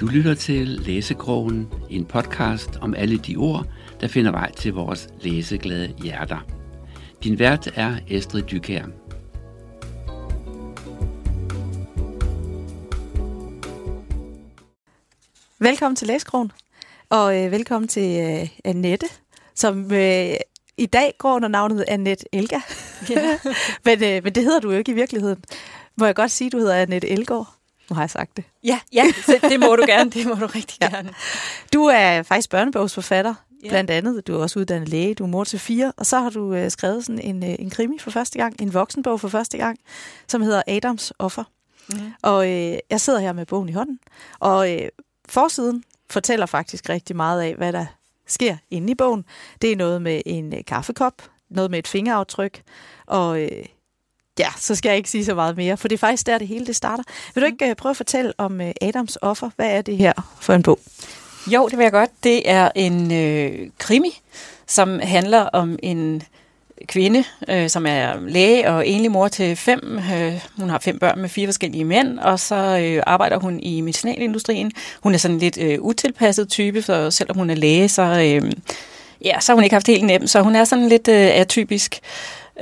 Du lytter til Læsekrogen, en podcast om alle de ord, der finder vej til vores læseglade hjerter. Din vært er Estrid Dykær. Velkommen til Læskrogen, og øh, velkommen til øh, Annette, som øh, i dag går under navnet Annette Elga. Ja. men, øh, men det hedder du jo ikke i virkeligheden. Må jeg godt sige, at du hedder Annette Elgaard? Nu har jeg sagt det. Ja, ja det må du gerne. Det må du rigtig ja. gerne. Du er faktisk børnebogsforfatter, ja. blandt andet. Du er også uddannet læge, du er mor til fire, og så har du øh, skrevet sådan en, øh, en krimi for første gang, en voksenbog for første gang, som hedder Adams Offer. Mm. Og øh, jeg sidder her med bogen i hånden, og øh, forsiden fortæller faktisk rigtig meget af, hvad der sker inde i bogen. Det er noget med en øh, kaffekop, noget med et fingeraftryk, og øh, ja, så skal jeg ikke sige så meget mere, for det er faktisk der, det hele det starter. Vil du ikke uh, prøve at fortælle om uh, Adams offer? Hvad er det her for en bog? Jo, det vil jeg godt. Det er en øh, krimi, som handler om en kvinde, øh, som er læge og enlig mor til fem. Øh, hun har fem børn med fire forskellige mænd, og så øh, arbejder hun i medicinalindustrien. Hun er sådan en lidt øh, utilpasset type, for selvom hun er læge, så, øh, ja, så har hun ikke haft helt nemt, så hun er sådan lidt øh, atypisk.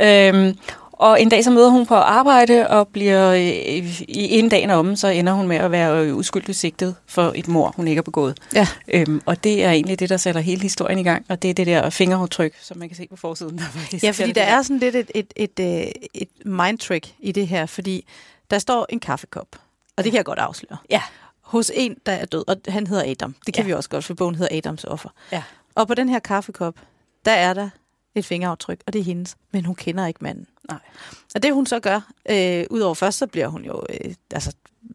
Øh, og en dag så møder hun på arbejde og bliver øh, i en dag om, så ender hun med at være øh, uskyldigt sigtet for et mor, hun ikke har begået. Ja. Øhm, og det er egentlig det, der sætter hele historien i gang, og det er det der fingeraftryk, som man kan se på forsiden. Der ja, fordi der er sådan lidt et, et, et, et, øh, et mind-trick i det her, fordi der står en kaffekop, og det kan jeg godt afsløre. Ja. Hos en, der er død, og han hedder Adam. Det kan ja. vi også godt, for bogen hedder Adams offer. Ja. Og på den her kaffekop, der er der et fingeraftryk, og det er hendes, men hun kender ikke manden. Nej. Og det hun så gør, øh, udover først, så bliver hun jo øh, altså,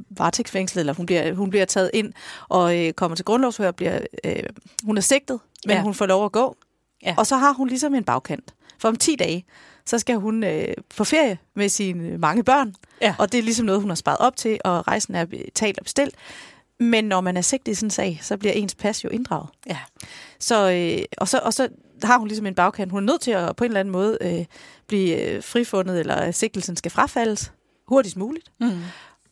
varetægtsfængslet, eller hun bliver, hun bliver taget ind og øh, kommer til grundlovshør, bliver, øh, hun er sigtet, men ja. hun får lov at gå. Ja. Og så har hun ligesom en bagkant. For om 10 dage, så skal hun øh, på ferie med sine mange børn, ja. og det er ligesom noget, hun har sparet op til, og rejsen er betalt og bestilt. Men når man er sigtet i sådan en sag, så bliver ens pas jo inddraget. Ja. Så, øh, og, så, og så har hun ligesom en bagkant. Hun er nødt til at på en eller anden måde øh, blive øh, frifundet, eller sigtelsen skal frafaldes hurtigst muligt. Mm.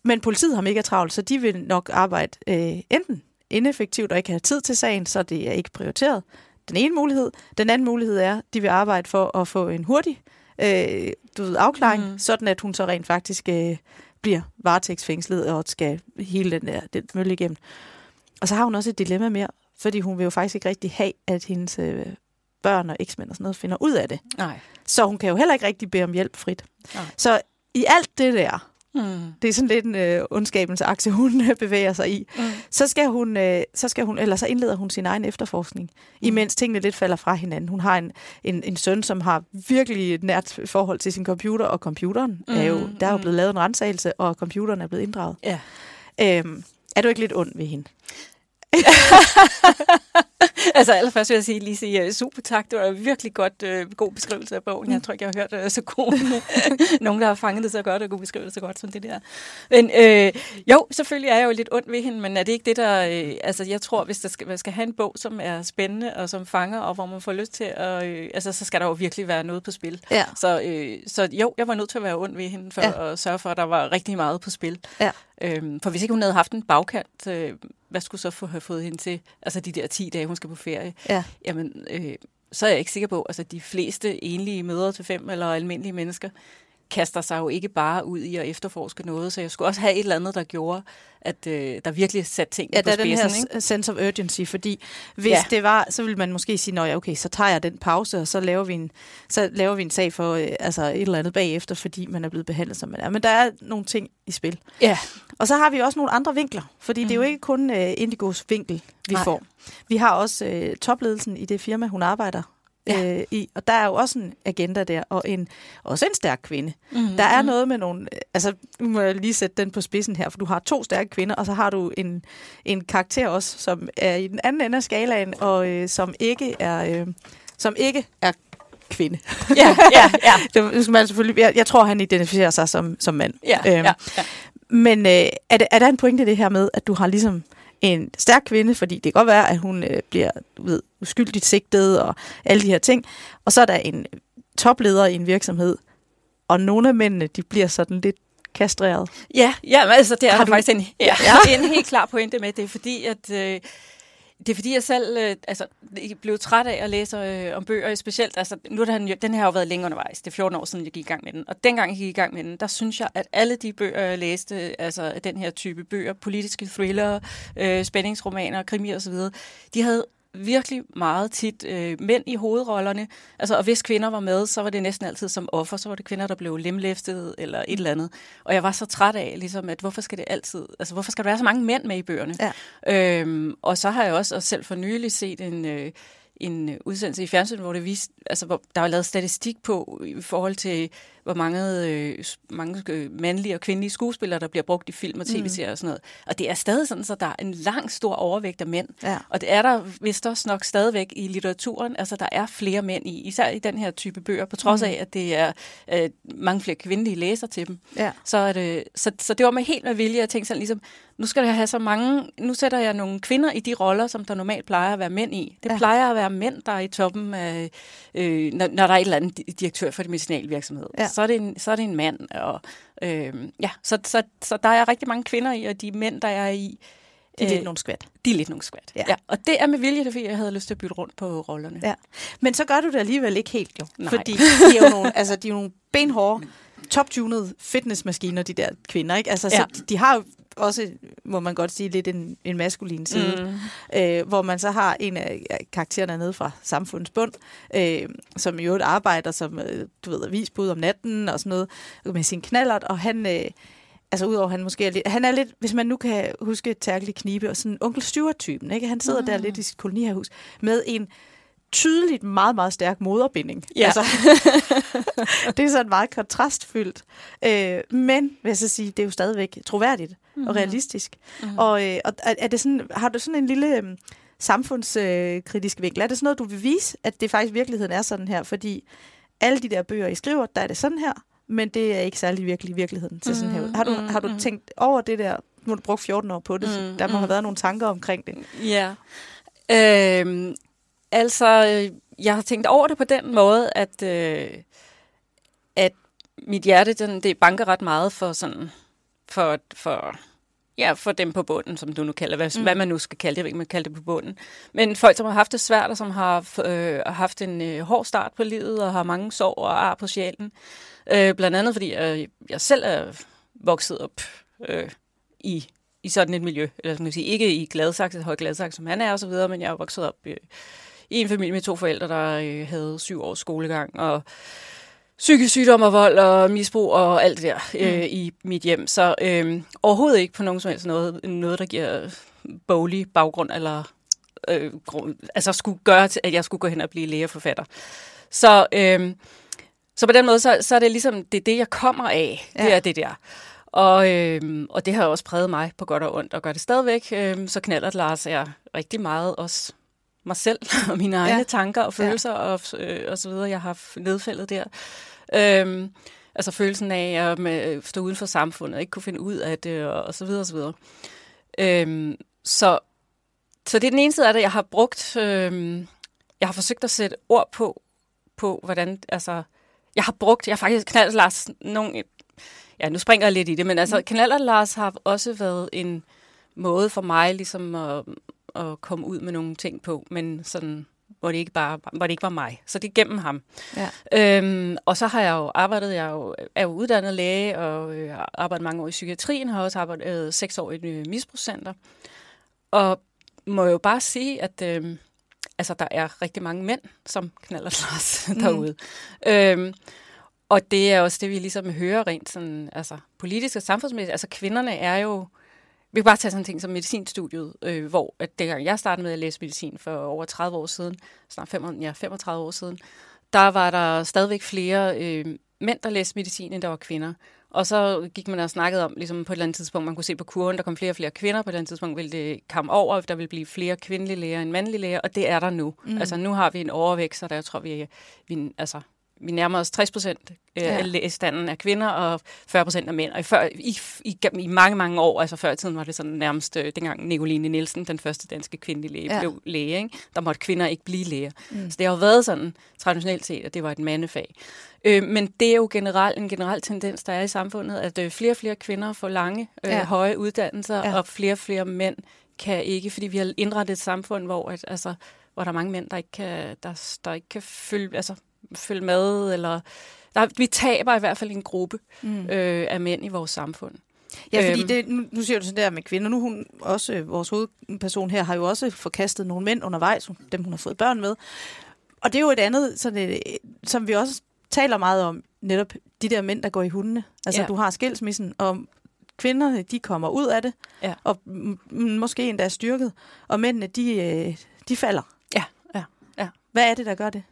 Men politiet har mega travlt, så de vil nok arbejde øh, enten ineffektivt og ikke have tid til sagen, så det er ikke prioriteret. Den ene mulighed. Den anden mulighed er, at de vil arbejde for at få en hurtig øh, du ved, afklaring, mm. sådan at hun så rent faktisk øh, bliver varetægtsfængslet og skal hele den der den mølle igennem. Og så har hun også et dilemma mere, fordi hun vil jo faktisk ikke rigtig have, at hendes øh, børn og eksmænd og sådan noget finder ud af det. Nej. Så hun kan jo heller ikke rigtig bede om hjælp frit. Nej. Så i alt det der, Mm. Det er sådan lidt en øh, ondskabens akse, hun bevæger sig i. Mm. Så skal hun, øh, så skal hun, eller så indleder hun sin egen efterforskning, mm. imens tingene lidt falder fra hinanden. Hun har en, en, en søn, som har virkelig et nært forhold til sin computer, og computeren mm. er jo, der er jo mm. blevet lavet en rensagelse, og computeren er blevet inddraget. Ja. Øhm, er du ikke lidt ond ved hende? altså allerførst vil jeg sige, lige sige uh, super tak. Det var en virkelig godt, uh, god beskrivelse af bogen. Jeg tror ikke, jeg har hørt uh, så god nogen, der har fanget det så godt og kunne beskrive det så godt som det der. Men uh, jo, selvfølgelig er jeg jo lidt ond ved hende, men er det ikke det, der... Uh, altså jeg tror, hvis der skal, man skal have en bog, som er spændende og som fanger, og hvor man får lyst til at... Uh, altså så skal der jo virkelig være noget på spil. Ja. Så, uh, så jo, jeg var nødt til at være ond ved hende, for ja. at sørge for, at der var rigtig meget på spil. Ja. Øhm, for hvis ikke hun havde haft en bagkant, øh, hvad skulle så få, have fået hende til, altså de der 10 dage, hun skal på ferie? Ja. Jamen, øh, så er jeg ikke sikker på, altså de fleste enlige mødre til fem eller almindelige mennesker, kaster sig jo ikke bare ud i at efterforske noget, så jeg skulle også have et eller andet, der gjorde, at øh, der virkelig satte ting ja, på spidsen. Ja, der er den her ikke? sense of urgency, fordi hvis ja. det var, så ville man måske sige, ja, okay, så tager jeg den pause, og så laver vi en, så laver vi en sag for øh, altså et eller andet bagefter, fordi man er blevet behandlet, som man er. Men der er nogle ting i spil. Ja. Og så har vi også nogle andre vinkler, fordi mm. det er jo mhm. ikke kun øh, Indigos vinkel, vi Nej. får. Vi har også øh, topledelsen i det firma, hun arbejder ja. øh, i. Og der er jo også en agenda der, og en, også en stærk kvinde. Mm-hmm. Der er noget med nogle... Altså, nu må jeg lige sætte den på spidsen her, for du har to stærke kvinder, og så har du en, en karakter også, som er i den anden ende af skalaen, og øh, som ikke er... Øh, som ikke er kvinde. Ja, ja, ja. det skal man selvfølgelig, jeg, jeg tror, han identificerer sig som, som mand. Ja, øhm, ja, ja. Men øh, er, det, er der en pointe i det her med, at du har ligesom en stærk kvinde, fordi det kan godt være, at hun øh, bliver ved, uskyldigt sigtet og alle de her ting. Og så er der en topleder i en virksomhed, og nogle af mændene, de bliver sådan lidt kastreret. Ja, ja altså, det er Har du... faktisk en, ja, ja. en helt klar pointe med. Det fordi, at... Øh, det er fordi, jeg selv øh, altså, blev træt af at læse øh, om bøger, specielt, altså, nu er den, den her har jo været længe undervejs, det er 14 år siden, jeg gik i gang med den, og dengang jeg gik i gang med den, der synes jeg, at alle de bøger, jeg læste, altså den her type bøger, politiske thriller, øh, spændingsromaner, krimi osv., de havde virkelig meget tit øh, mænd i hovedrollerne. Altså, og hvis kvinder var med, så var det næsten altid som offer. Så var det kvinder, der blev lemlæftet eller et eller andet. Og jeg var så træt af, ligesom, at hvorfor skal det altid, altså hvorfor skal der være så mange mænd med i bøgerne? Ja. Øhm, og så har jeg også og selv for nylig set en, øh, en udsendelse i fjernsynet, hvor det viste, altså hvor der var lavet statistik på i forhold til hvor mange, øh, mange øh, mandlige og kvindelige skuespillere, der bliver brugt i film og tv-serier mm. og sådan noget. Og det er stadig sådan, så der er en lang stor overvægt af mænd. Ja. Og det er der vist også nok stadigvæk i litteraturen. Altså, der er flere mænd i, især i den her type bøger, på trods mm. af, at det er øh, mange flere kvindelige læser til dem. Ja. Så, er det, så, så det var med helt med vilje, at tænke sådan ligesom, nu skal jeg have så mange, nu sætter jeg nogle kvinder i de roller, som der normalt plejer at være mænd i. Det ja. plejer at være mænd, der er i toppen af, øh, når, når der er et eller andet direktør for det medicinalvirksomhed. Ja så er det en, så er det en mand. Og, øh, ja, så, så, så der er rigtig mange kvinder i, og de mænd, der er i, de er lidt øh, nogle skvat. De er lidt nogle skvat, ja. ja. Og det er med vilje, fordi jeg havde lyst til at bytte rundt på rollerne. Ja. Men så gør du det alligevel ikke helt, jo. Nej. Fordi de er jo nogle, altså, de er jo nogle benhårde, top-tunede fitnessmaskiner, de der kvinder. Ikke? Altså, ja. så de har jo også, må man godt sige, lidt en, en maskulin side, mm. øh, hvor man så har en af karaktererne nede fra samfundets bund, øh, som i øvrigt arbejder som, øh, du ved, avisbud om natten og sådan noget, med sin knallert, og han... Øh, altså udover han måske er lidt, han er lidt, hvis man nu kan huske Terkel Knibe, og sådan onkel Stuart-typen, ikke? Han sidder mm. der lidt i sit kolonihavhus med en tydeligt meget, meget stærk moderbinding. Ja. Altså, det er sådan meget kontrastfyldt. Øh, men, vil jeg så sige, det er jo stadigvæk troværdigt mm-hmm. og realistisk. Mm-hmm. Og, øh, og er det sådan, har du sådan en lille øh, samfundskritisk øh, vinkel? Er det sådan noget, du vil vise, at det faktisk virkeligheden er sådan her? Fordi alle de der bøger, I skriver, der er det sådan her, men det er ikke særlig virkelig virkeligheden til sådan her. Har du, har du tænkt over det der? Nu har du brugt 14 år på det, så der må have været nogle tanker omkring det. Ja. Øhm, Altså, jeg har tænkt over det på den måde, at, øh, at mit hjerte, den, det banker ret meget for sådan, for, for, ja, for dem på bunden, som du nu kalder, hvad, mm. hvad man nu skal kalde det, jeg ved ikke, man kalder det på bunden. Men folk, som har haft det svært, og som har øh, haft en øh, hård start på livet, og har mange sorg og ar på sjælen. Øh, blandt andet, fordi øh, jeg selv er vokset op øh, i i sådan et miljø. Eller skal man sige, ikke i Gladsaxe, høj Gladsaxe, som han er og så videre, men jeg er vokset op øh, i en familie med to forældre, der øh, havde syv års skolegang, og psykisk sygdom og vold og misbrug og alt det der øh, mm. i mit hjem. Så øh, overhovedet ikke på nogen som helst noget, noget der giver boglig baggrund, eller øh, grund, altså skulle gøre, til, at jeg skulle gå hen og blive lægeforfatter. Så, øh, så på den måde, så, så er det ligesom, det er det, jeg kommer af. Ja. Det er det der. Og, øh, og det har også præget mig på godt og ondt, og gør det stadigvæk. Øh, så knaller Lars er rigtig meget også mig selv og mine egne ja. tanker og følelser ja. og, øh, og så videre, jeg har nedfældet der. Øhm, altså følelsen af at med, stå uden for samfundet, ikke kunne finde ud af det, og, så videre, og så videre. Øhm, så, så det er den ene side af det, jeg har brugt, øhm, jeg har forsøgt at sætte ord på, på hvordan, altså, jeg har brugt, jeg har faktisk knaldt Lars nogle, ja, nu springer jeg lidt i det, men altså, mm. knaldt Lars har også været en måde for mig ligesom at, at komme ud med nogle ting på, men sådan hvor det ikke bare hvor det ikke var mig. Så det er gennem ham. Ja. Øhm, og så har jeg jo arbejdet, jeg er jo, er jo uddannet læge, og øh, har arbejdet mange år i psykiatrien, har også arbejdet øh, seks år i et misbrugscenter. Og må jo bare sige, at øh, altså, der er rigtig mange mænd, som knaller Lars mm. derude. Øhm, og det er også det, vi ligesom hører rent sådan, altså, politisk og samfundsmæssigt. Altså kvinderne er jo vi kan bare tage sådan ting som medicinstudiet, øh, hvor at dengang jeg startede med at læse medicin for over 30 år siden, snart 35, ja, 35 år siden, der var der stadigvæk flere øh, mænd, der læste medicin, end der var kvinder. Og så gik man og snakkede om, ligesom på et eller andet tidspunkt, man kunne se på kurven, der kom flere og flere kvinder. På et eller andet tidspunkt ville det komme over, der ville blive flere kvindelige læger end mandlige læger, og det er der nu. Mm. Altså nu har vi en overvækst, så der jeg tror vi, vi altså, vi nærmer os 60 procent øh, ja. af standen af kvinder og 40 procent af mænd. Og i, før, i, i, i mange, mange år, altså før i tiden var det sådan nærmest, øh, dengang Nicoline Nielsen, den første danske kvindelige læge, ja. blev læge, ikke? der måtte kvinder ikke blive læger. Mm. Så det har jo været sådan traditionelt set, at det var et mandefag. Øh, men det er jo generelt en generel tendens, der er i samfundet, at øh, flere og flere kvinder får lange, øh, ja. høje uddannelser, ja. og flere og flere mænd kan ikke, fordi vi har indrettet et samfund, hvor, at, altså, hvor der er mange mænd, der ikke kan, der, der ikke kan følge, altså, følge med, eller der, vi taber i hvert fald en gruppe mm. øh, af mænd i vores samfund. Ja, fordi øhm. det, nu, nu siger du sådan der med kvinder. Nu hun også, vores hovedperson her, har jo også forkastet nogle mænd undervejs, dem hun har fået børn med. Og det er jo et andet, sådan et, som vi også taler meget om, netop de der mænd, der går i hundene. Altså, ja. du har skilsmissen, og kvinderne, de kommer ud af det, ja. og måske endda er styrket, og mændene, de, øh, de falder. Ja, ja, ja. Hvad er det, der gør det?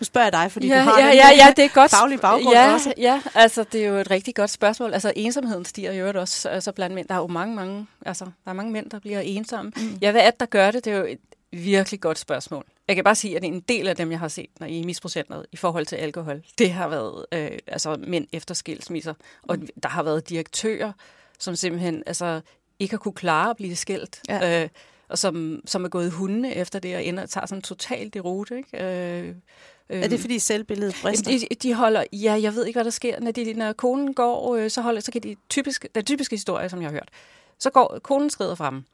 Nu spørger jeg dig, fordi ja, du har ja, den ja, ja, det er godt. faglige baggrund ja, også. Ja, altså det er jo et rigtig godt spørgsmål. Altså ensomheden stiger jo også altså, blandt mænd. Der er jo mange, mange, altså, der er mange mænd, der bliver ensomme. Mm. Ja, hvad er det, der gør det? Det er jo et virkelig godt spørgsmål. Jeg kan bare sige, at en del af dem, jeg har set når i misprocenteret i forhold til alkohol, det har været øh, altså mænd efter skilsmisser. Og mm. der har været direktører, som simpelthen altså, ikke har kunne klare at blive skilt. Ja. Øh, og som, som er gået hundene efter det, og ender, tager sådan totalt det rute. Ikke? Øh, er det fordi selvbilledet brister? De, de holder, ja, jeg ved ikke, hvad der sker. Når, de, når konen går, øh, så, holder, så kan de typisk, den typiske historie, som jeg har hørt, så går konen skrider frem,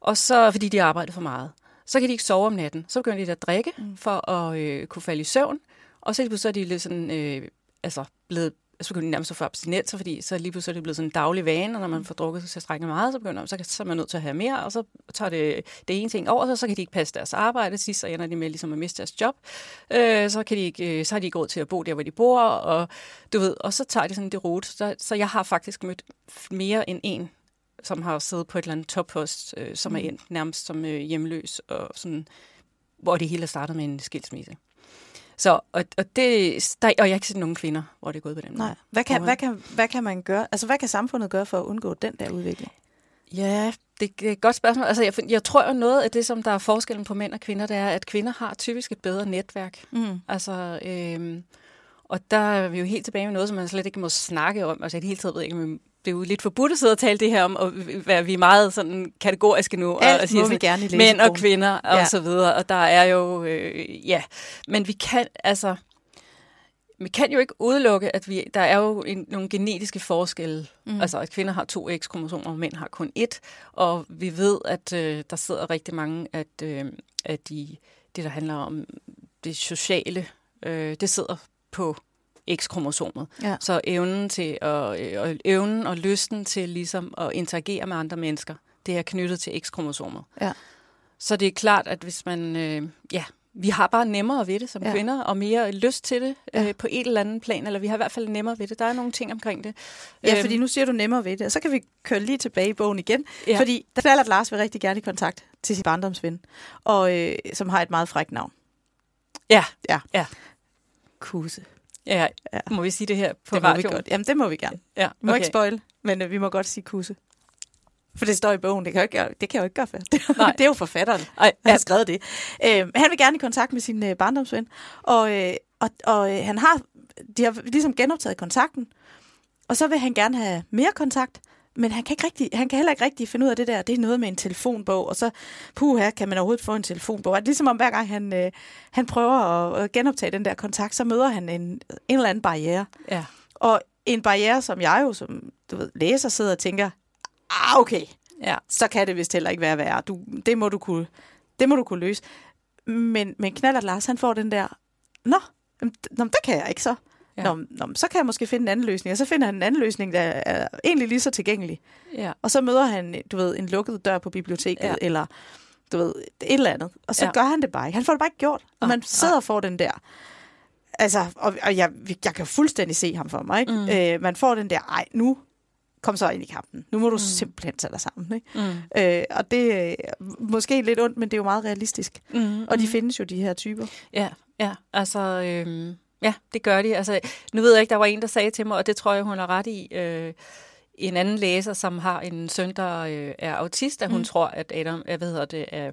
og så, fordi de arbejder for meget. Så kan de ikke sove om natten. Så begynder de at drikke mm. for at øh, kunne falde i søvn, og så, så er de lidt sådan, øh, altså blevet så begynder de nærmest at få abstinenser, fordi så lige pludselig er det blevet sådan en daglig vane, og når man får drukket sig strække meget, så begynder så, så er man nødt til at have mere, og så tager det det ene ting over, så, så kan de ikke passe deres arbejde, sidst så ender de med ligesom at miste deres job, øh, så, kan de ikke, øh, så har de ikke råd til at bo der, hvor de bor, og du ved, og så tager de sådan det rute. Så, så jeg har faktisk mødt mere end en som har siddet på et eller andet toppost, øh, som mm. er endt nærmest som øh, hjemløs, og sådan, hvor det hele er startet med en skilsmisse. Så, og, og, det, der, og jeg har ikke set nogen kvinder, hvor det er gået på den måde. Nej. Hvad kan, hvad, kan, hvad kan man gøre? Altså, hvad kan samfundet gøre for at undgå den der udvikling? Ja, det, det er et godt spørgsmål. Altså, jeg, jeg tror jo noget af det, som der er forskellen på mænd og kvinder, det er, at kvinder har typisk et bedre netværk. Mm. Altså, øhm, og der er vi jo helt tilbage med noget, som man slet ikke må snakke om. Altså, i det hele taget ved jeg ikke, det er jo lidt forbudt at sidde og tale det her om, og være vi er meget sådan kategoriske nu. Alt og sige må vi gerne i Mænd og kvinder og ja. så videre, og der er jo, øh, ja, men vi kan, altså, vi kan jo ikke udelukke, at vi, der er jo en, nogle genetiske forskelle. Mm. Altså, at kvinder har to X-kromosomer, og mænd har kun et. Og vi ved, at øh, der sidder rigtig mange at, øh, at de, det, der handler om det sociale, øh, det sidder på X-kromosomet. Ja. Så evnen til at, øh, evnen og lysten til ligesom at interagere med andre mennesker, det er knyttet til X-kromosomet. Ja. Så det er klart, at hvis man, øh, ja, vi har bare nemmere ved det som ja. kvinder, og mere lyst til det ja. øh, på et eller andet plan, eller vi har i hvert fald nemmere ved det. Der er nogle ting omkring det. Ja, øhm. fordi nu siger du nemmere ved det, og så kan vi køre lige tilbage i bogen igen, ja. fordi der falder Lars vil rigtig gerne i kontakt til sin barndomsven, og øh, som har et meget frækt navn. Ja. Ja. ja. Kuse. Ja, ja. Må vi sige det her på det må? Vi godt. Jamen, det må vi gerne. Ja, okay. Vi må ikke spoil, men uh, vi må godt sige kusse. For det står i bogen, det kan jeg ikke, det kan jeg jo ikke gøre for. Det, Nej. det er jo forfatteren, Ej, ja. har skrevet det. Uh, han vil gerne i kontakt med sin uh, barndomsven, og, uh, og, og uh, han har, de har ligesom genoptaget kontakten, og så vil han gerne have mere kontakt, men han kan, ikke rigtig, han kan heller ikke rigtig finde ud af det der. Det er noget med en telefonbog, og så, puh her, kan man overhovedet få en telefonbog. Det ligesom om hver gang han, øh, han prøver at, genoptage den der kontakt, så møder han en, en eller anden barriere. Ja. Og en barriere, som jeg jo som du ved, læser sidder og tænker, ah, okay, ja. så kan det vist heller ikke være værre. Du, det, må du kunne, det må du kunne løse. Men, men Knallert Lars, han får den der, nå, nå, det kan jeg ikke så. Ja. Nå, nå, så kan jeg måske finde en anden løsning. Og så finder han en anden løsning, der er egentlig lige så tilgængelig. Ja. Og så møder han, du ved, en lukket dør på biblioteket, ja. eller du ved, et eller andet. Og så ja. gør han det bare ikke. Han får det bare ikke gjort. Og man sidder og får den der... Altså, og, og jeg, jeg kan fuldstændig se ham for mig, ikke? Mm. Øh, man får den der, ej, nu kom så ind i kampen. Nu må du mm. simpelthen tage dig sammen. Ikke? Mm. Øh, og det er måske lidt ondt, men det er jo meget realistisk. Mm. Og de mm. findes jo, de her typer. Ja, ja. Altså, øhm, Ja, det gør de. Altså, nu ved jeg ikke, der var en, der sagde til mig, og det tror jeg, hun har ret i, øh, en anden læser, som har en søn, der øh, er autist, at hun mm. tror, at Adam, jeg ved det, er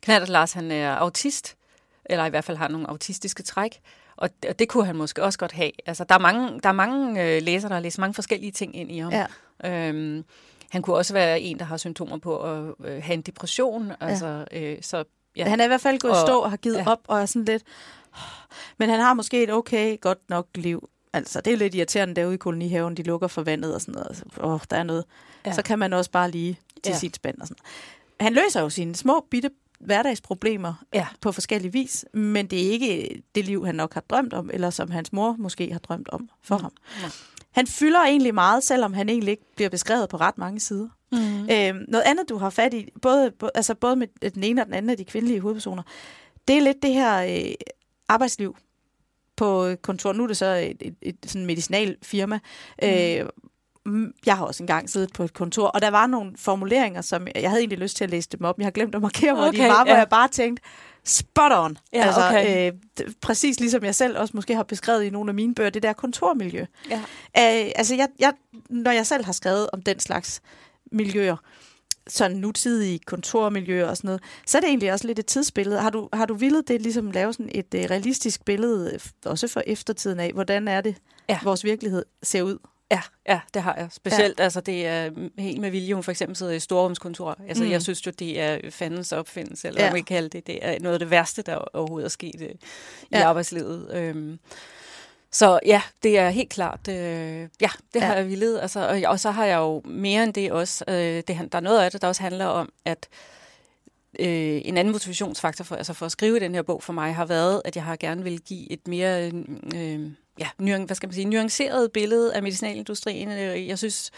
Knatter Lars, han er autist, eller i hvert fald har nogle autistiske træk. og det, og det kunne han måske også godt have. Altså, der er mange, der er mange øh, læsere, der har læst mange forskellige ting ind i ham. Ja. Øhm, han kunne også være en, der har symptomer på at øh, have en depression. Ja. Altså, øh, så, ja. Han er i hvert fald gået og, stå og har givet ja. op, og er sådan lidt... Men han har måske et okay, godt nok liv. Altså, det er lidt irriterende derude i kolonihaven, de lukker for vandet og sådan noget. Altså, åh, der er noget. Ja. Så kan man også bare lige til ja. sit spand og sådan Han løser jo sine små, bitte hverdagsproblemer ja. på forskellige vis, men det er ikke det liv, han nok har drømt om, eller som hans mor måske har drømt om for mm. ham. Ja. Han fylder egentlig meget, selvom han egentlig ikke bliver beskrevet på ret mange sider. Mm. Øhm, noget andet, du har fat i, både, altså både med den ene og den anden af de kvindelige hovedpersoner, det er lidt det her øh, arbejdsliv på kontor. Nu er det så et, et, et sådan medicinalfirma, mm. øh, jeg har også engang siddet på et kontor, og der var nogle formuleringer, som jeg havde egentlig lyst til at læse dem op, jeg har glemt at markere, hvor okay, de var, ja. hvor jeg bare tænkte, spot on. Ja, altså, okay. øh, præcis ligesom jeg selv også måske har beskrevet i nogle af mine bøger, det der kontormiljø. Ja. Øh, altså, jeg, jeg, når jeg selv har skrevet om den slags miljøer, sådan nutidige kontormiljøer og sådan noget, så er det egentlig også lidt et tidsbillede. Har du, har du villet det ligesom lave sådan et uh, realistisk billede, også for eftertiden af, hvordan er det, ja. vores virkelighed ser ud? Ja, ja, det har jeg. Specielt, ja. altså det er helt med vilje, hun for eksempel sidder i storrumskontor. Altså mm. jeg synes jo, det er fandens opfindelse, eller ja. hvad man kan kalde det. Det er noget af det værste, der overhovedet er sket øh, i ja. arbejdslivet. Øhm, så ja, det er helt klart, øh, ja, det ja. har jeg villet. Altså, og, og så har jeg jo mere end det også, øh, det, der er noget af det, der også handler om, at øh, en anden motivationsfaktor for, altså for at skrive den her bog for mig har været, at jeg har gerne vil give et mere øh, ja, nuan, hvad skal man sige, nuanceret billede af medicinalindustrien. Øh, jeg synes,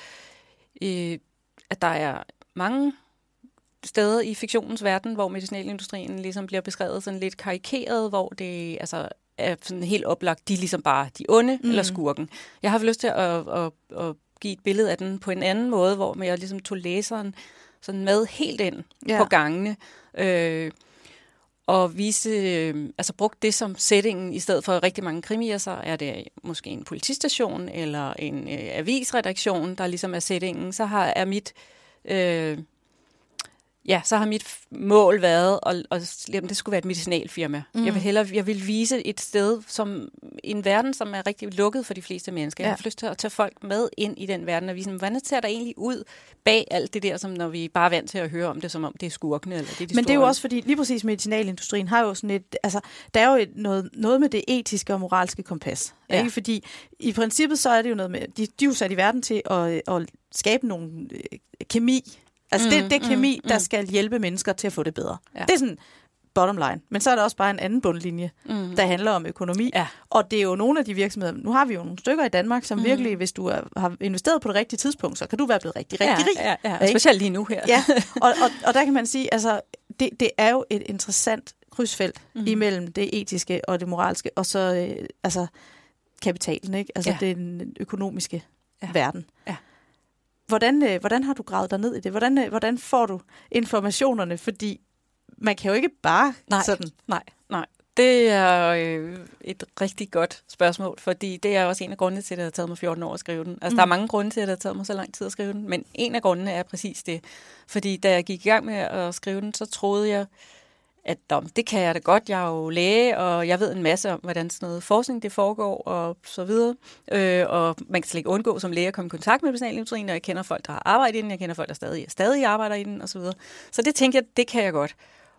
øh, at der er mange steder i fiktionens verden, hvor medicinalindustrien ligesom bliver beskrevet sådan lidt karikeret, hvor det altså er sådan helt oplagt, de er ligesom bare de onde mm. eller skurken. Jeg har lyst til at, at, at give et billede af den på en anden måde, hvor jeg ligesom tog læseren sådan med helt ind ja. på gangene. Øh, og vise, øh, altså brugt det som settingen, i stedet for rigtig mange krimier, så er det måske en politistation eller en øh, avisredaktion, der ligesom er settingen. Så har, er mit øh, ja, så har mit mål været, at, at, at det skulle være et medicinalfirma. Mm. Jeg vil hellere, jeg vil vise et sted, som en verden, som er rigtig lukket for de fleste mennesker. Ja. Jeg har lyst til at tage folk med ind i den verden og vise dem, hvordan ser der egentlig ud bag alt det der, som når vi bare er vant til at høre om det, som om det er skurkene. Eller det er de Men det er jo også fordi, lige præcis medicinalindustrien har jo sådan et, altså, der er jo et, noget, noget med det etiske og moralske kompas. Ja. Ikke? Fordi i princippet så er det jo noget med, de, de er jo sat i verden til at, at skabe nogle øh, kemi, Altså mm, det, det er kemi, mm, der mm. skal hjælpe mennesker til at få det bedre. Ja. Det er sådan bottom line. Men så er der også bare en anden bundlinje, mm. der handler om økonomi. Ja. Og det er jo nogle af de virksomheder, nu har vi jo nogle stykker i Danmark, som mm. virkelig, hvis du er, har investeret på det rigtige tidspunkt, så kan du være blevet rigtig, rigtig ja, rig. Ja, ja. Specielt lige nu her. ja, og, og, og der kan man sige, altså, det, det er jo et interessant krydsfelt mm. imellem det etiske og det moralske, og så øh, altså, kapitalen, ikke? altså ja. den økonomiske ja. verden. Ja. Hvordan, øh, hvordan har du gravet dig ned i det? Hvordan, øh, hvordan får du informationerne? Fordi man kan jo ikke bare nej, sådan... Nej, nej. Det er øh, et rigtig godt spørgsmål, fordi det er også en af grundene til, at det har taget mig 14 år at skrive den. Altså, mm. der er mange grunde til, at det har taget mig så lang tid at skrive den, men en af grundene er præcis det. Fordi da jeg gik i gang med at skrive den, så troede jeg, at det kan jeg da godt, jeg er jo læge, og jeg ved en masse om, hvordan sådan noget forskning det foregår, og så videre. Øh, og man kan slet ikke undgå som læge at komme i kontakt med personalindustrien, og jeg kender folk, der har arbejdet i den, jeg kender folk, der stadig, stadig arbejder i den, og så videre. Så det tænkte jeg, det kan jeg godt.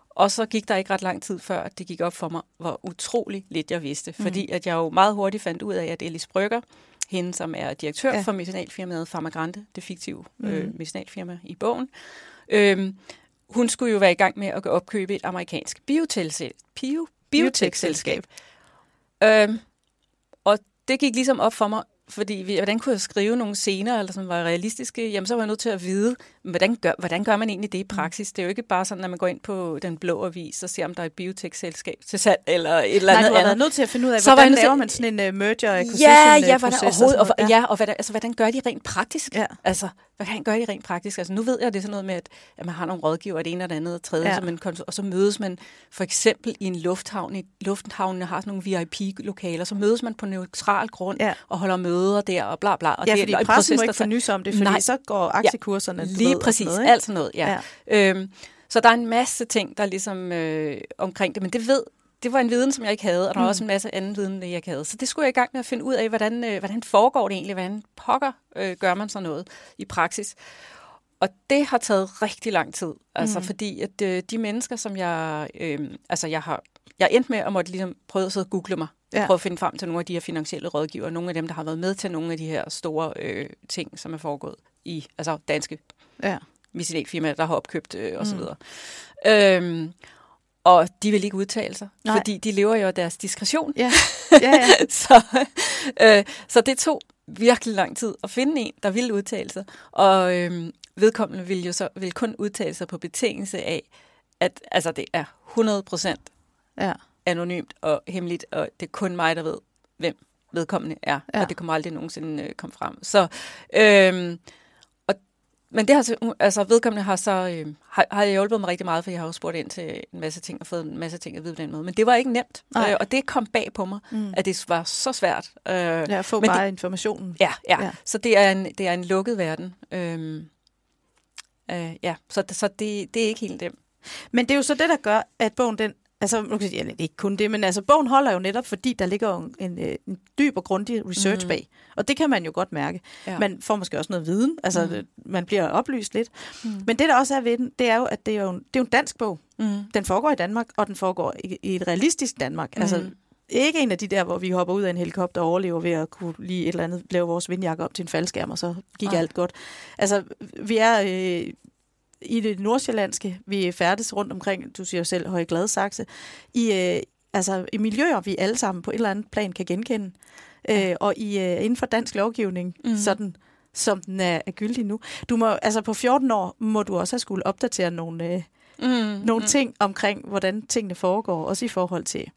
Og så gik der ikke ret lang tid før, at det gik op for mig, hvor utrolig lidt jeg vidste. Mm. Fordi at jeg jo meget hurtigt fandt ud af, at Elis Brygger, hende som er direktør ja. for medicinalfirmaet Pharmagrante, det fiktive mm. øh, medicinalfirma i bogen, øh, hun skulle jo være i gang med at opkøbe et amerikansk biotech-selskab. Øhm, og det gik ligesom op for mig, fordi hvordan kunne jeg skrive nogle scener, eller som var realistiske, jamen så var jeg nødt til at vide, hvordan gør, hvordan gør man egentlig det i mm. praksis? Det er jo ikke bare sådan, at man går ind på den blå avis og ser, om der er et biotech-selskab til salg, eller et eller andet Nej, du var nødt til at finde ud af, så hvordan laver man sådan en uh, merger acquisition ja, ja, hvordan, overhovedet, og, ja. ja, og hvad, altså, hvordan gør de rent praktisk? Ja. Altså, hvordan gør de rent praktisk? Altså, nu ved jeg, at det er sådan noget med, at, at man har nogle rådgiver, det ene og det andet og tredje, ja. så man, og så mødes man for eksempel i en lufthavn. I lufthavnen har sådan nogle VIP-lokaler, så mødes man på neutral grund ja. og holder møder der og bla bla. Og ja, det, fordi pressen må ikke få nys om det, fordi Nej. så går aktiekurserne ja, Lige præcis, noget, alt sådan noget, ja. ja. Øhm, så der er en masse ting, der er ligesom øh, omkring det, men det ved det var en viden, som jeg ikke havde, og der var mm. også en masse anden viden, jeg ikke havde. Så det skulle jeg i gang med at finde ud af, hvordan, øh, hvordan foregår det egentlig, hvordan pokker øh, gør man så noget i praksis. Og det har taget rigtig lang tid, altså mm. fordi at øh, de mennesker, som jeg, øh, altså jeg har, jeg endte med at måtte ligesom prøve at sidde og google mig, ja. prøve at finde frem til nogle af de her finansielle rådgiver, nogle af dem, der har været med til nogle af de her store øh, ting, som er foregået i, altså danske ja. medicinalfirmaer, der har opkøbt øh, osv. Mm. Øhm, og de vil ikke udtale sig, Nej. fordi de lever jo af deres diskretion. Ja. Ja, ja. så, øh, så det tog virkelig lang tid at finde en, der ville udtale sig. Og øh, vedkommende vil jo så vil kun udtale sig på betingelse af, at altså, det er 100 procent ja. anonymt og hemmeligt, og det er kun mig, der ved, hvem vedkommende er, ja. og det kommer aldrig nogensinde øh, komme frem. Så, øh, men det har, altså, vedkommende har så øh, har, har hjulpet mig rigtig meget, for jeg har jo spurgt ind til en masse ting og fået en masse ting at vide på den måde. Men det var ikke nemt, øh, og det kom bag på mig, mm. at det var så svært. Øh, ja, at få men bare det, informationen. Ja, ja, ja. Så det er en, det er en lukket verden. Øh, øh, ja, så, så det, det er ikke helt dem. Men det er jo så det, der gør, at bogen den Altså, nu kan sige, ikke kun det, men altså, bogen holder jo netop, fordi der ligger en, en, øh, en dyb og grundig research mm. bag. Og det kan man jo godt mærke. Ja. Man får måske også noget viden, altså mm. man bliver oplyst lidt. Mm. Men det, der også er ved den, det er jo, at det er jo en, det er jo en dansk bog. Mm. Den foregår i Danmark, og den foregår i, i et realistisk Danmark. Mm. Altså, ikke en af de der, hvor vi hopper ud af en helikopter og overlever ved at kunne lige et eller andet, lave vores vindjakke op til en faldskærm, og så gik Ej. alt godt. Altså, vi er øh, i det nordsjællandske, vi færdes rundt omkring, du siger jo selv Høje Gladsaxe, i, øh, altså, i miljøer, vi alle sammen på et eller andet plan kan genkende. Øh, og i, øh, inden for dansk lovgivning, mm. sådan som den er, er gyldig nu. Du må, altså på 14 år må du også have skulle opdatere nogle, øh, mm. nogle mm. ting omkring, hvordan tingene foregår, også i forhold til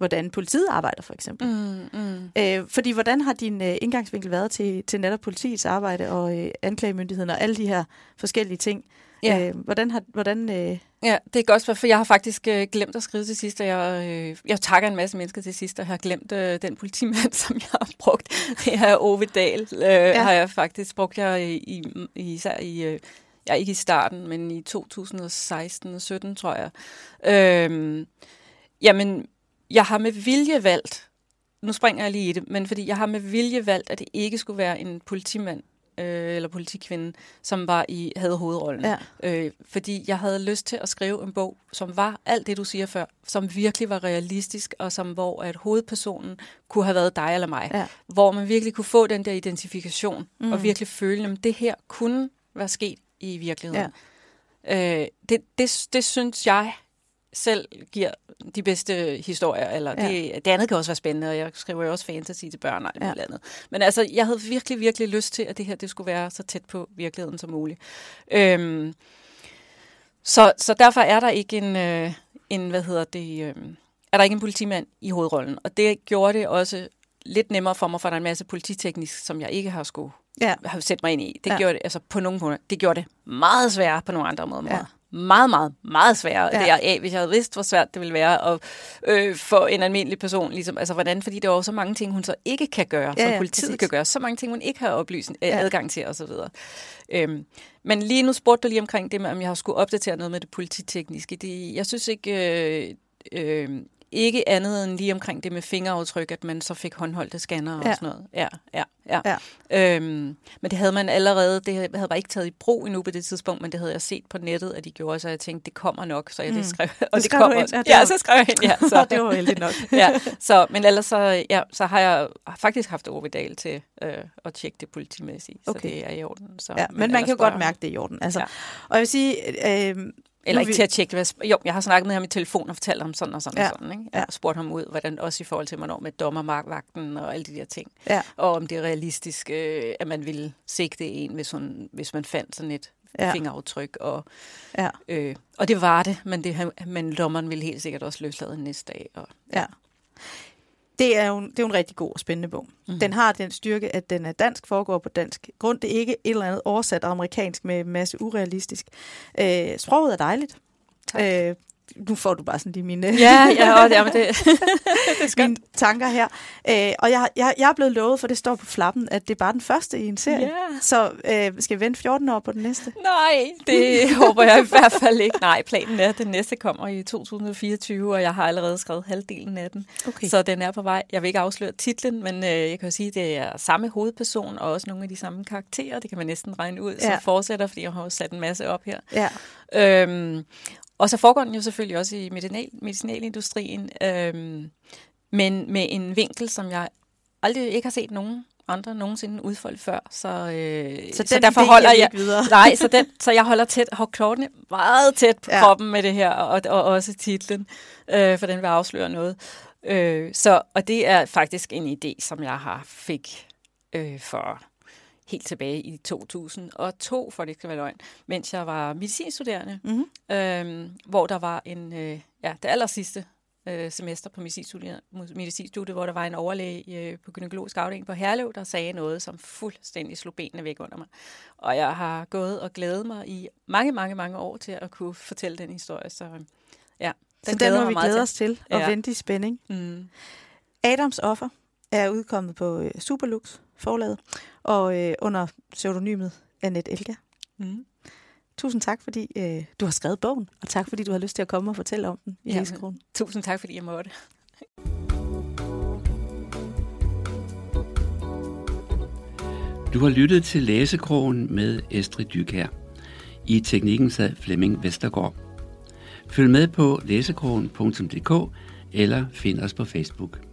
hvordan politiet arbejder, for eksempel. Mm, mm. Øh, fordi hvordan har din øh, indgangsvinkel været til, til netop politiets arbejde og øh, anklagemyndigheden og alle de her forskellige ting? Ja. Øh, hvordan har... Hvordan, øh... Ja, det er godt, for jeg har faktisk øh, glemt at skrive til sidst, og jeg, øh, jeg takker en masse mennesker til sidst, og jeg har glemt øh, den politimand, som jeg har brugt. Det her Ove Dahl øh, ja. har jeg faktisk brugt jeg i, i, især i... Øh, ja, ikke i starten, men i 2016 og 17, tror jeg. Øh, jamen, jeg har med vilje valgt, nu springer jeg lige i det, men fordi jeg har med vilje valgt, at det ikke skulle være en politimand, øh, eller politikvinde, som var i havde hovedrollen. Ja. Øh, fordi jeg havde lyst til at skrive en bog, som var alt det, du siger før, som virkelig var realistisk, og som hvor at hovedpersonen kunne have været dig eller mig. Ja. Hvor man virkelig kunne få den der identifikation, mm. og virkelig føle, at det her kunne være sket i virkeligheden. Ja. Øh, det, det, det synes jeg selv giver de bedste historier, eller ja. det, det andet kan også være spændende, og jeg skriver jo også fantasy til børn og alt ja. andet. Men altså, jeg havde virkelig, virkelig lyst til, at det her det skulle være så tæt på virkeligheden som muligt. Øhm, så, så derfor er der ikke en, øh, en hvad hedder det, øh, er der ikke en politimand i hovedrollen. Og det gjorde det også lidt nemmere for mig, for der er en masse polititeknisk, som jeg ikke har skulle ja. have sætte mig ind i. Det ja. gjorde det, altså på nogle punkter, det gjorde det meget sværere på nogle andre måder. Ja meget, meget, meget sværere ja. det af, hvis jeg havde vidst, hvor svært det ville være at, øh, for en almindelig person. Ligesom, altså hvordan, fordi der er jo så mange ting, hun så ikke kan gøre, ja, som politiet præcis. kan gøre. Så mange ting, hun ikke har oplyst, øh, ja. adgang til osv. Øhm, men lige nu spurgte du lige omkring det med, om jeg har skulle opdatere noget med det polititekniske. Det, jeg synes ikke... Øh, øh, ikke andet end lige omkring det med fingeraftryk, at man så fik håndholdte scanner og ja. sådan noget. Ja, ja, ja. ja. Øhm, men det havde man allerede, det havde bare ikke taget i brug endnu på det tidspunkt, men det havde jeg set på nettet, at de gjorde, så jeg tænkte, det kommer nok, så jeg mm. det skrev. Og det, det kom ind. Ja, ja, så skrev jeg ind, ja. Så. det var heldigt nok. ja, så, men ellers så, ja, så har jeg faktisk haft Ove Dahl til øh, at tjekke det politimæssigt, okay. så det er i orden. Så, ja, men, men man kan jo godt mærke det i orden. Altså, ja. Og jeg vil sige, øh, eller ikke vi... til at tjekke, hvad... Jo, jeg har snakket med ham i telefon og fortalt ham sådan og sådan ja. og sådan. Ikke? Jeg har spurgt ham ud, hvordan også i forhold til, hvornår med dommermarkvagten og alle de der ting. Ja. Og om det er realistisk, øh, at man ville sigte en, hvis, hun, hvis man fandt sådan et ja. fingeraftryk. Og, ja. øh, og det var det, men, det, men dommeren ville helt sikkert også løslade næste dag. Og, ja. ja det er, jo, det er jo en rigtig god og spændende bog. Mm. Den har den styrke, at den er dansk, foregår på dansk grund. Det er ikke et eller andet oversat amerikansk med en masse urealistisk. Øh, sproget er dejligt. Tak. Øh, nu får du bare sådan lige mine, ja, ja, og, ja, men det, det mine tanker her. Øh, og jeg, jeg, jeg er blevet lovet, for det står på flappen, at det er bare den første i en serie. Ja. Så øh, skal vi vente 14 år på den næste? Nej, det håber jeg i hvert fald ikke. Nej, planen er, at den næste kommer i 2024, og jeg har allerede skrevet halvdelen af den. Okay. Så den er på vej. Jeg vil ikke afsløre titlen, men øh, jeg kan jo sige, at det er samme hovedperson og også nogle af de samme karakterer. Det kan man næsten regne ud, ja. som fortsætter, fordi jeg har jo sat en masse op her. Ja. Øhm, og så foregår den jo selvfølgelig også i medicinal, medicinalindustrien, øhm, men med en vinkel, som jeg aldrig ikke har set nogen andre nogensinde udfolde før. Så, øh, så, så derfor holder jeg, videre. nej, så, den, så jeg holder tæt, har klokkene meget tæt på ja. kroppen med det her, og, og også titlen, øh, for den vil afsløre noget. Øh, så, og det er faktisk en idé, som jeg har fik øh, for helt tilbage i 2002, for det skal være løgn, mens jeg var medicinstuderende, mm-hmm. øhm, hvor der var en, øh, ja, det aller sidste øh, semester på medicinstudiet, hvor der var en overlæge øh, på gynækologisk afdeling på Herlev, der sagde noget, som fuldstændig slog benene væk under mig. Og jeg har gået og glædet mig i mange, mange, mange år til at kunne fortælle den historie. Så ja, den, så den må vi glæde os til og ja. vente i spænding. Mm. Adams offer er udkommet på øh, Superlux forlaget, og øh, under pseudonymet Annette Elga. Mm. Tusind tak, fordi øh, du har skrevet bogen, og tak, fordi du har lyst til at komme og fortælle om den i ja, Tusind tak, fordi jeg måtte. Du har lyttet til Læsekrogen med Estrid Dykær. I teknikken sad Flemming Vestergaard. Følg med på læsekrogen.dk eller find os på Facebook.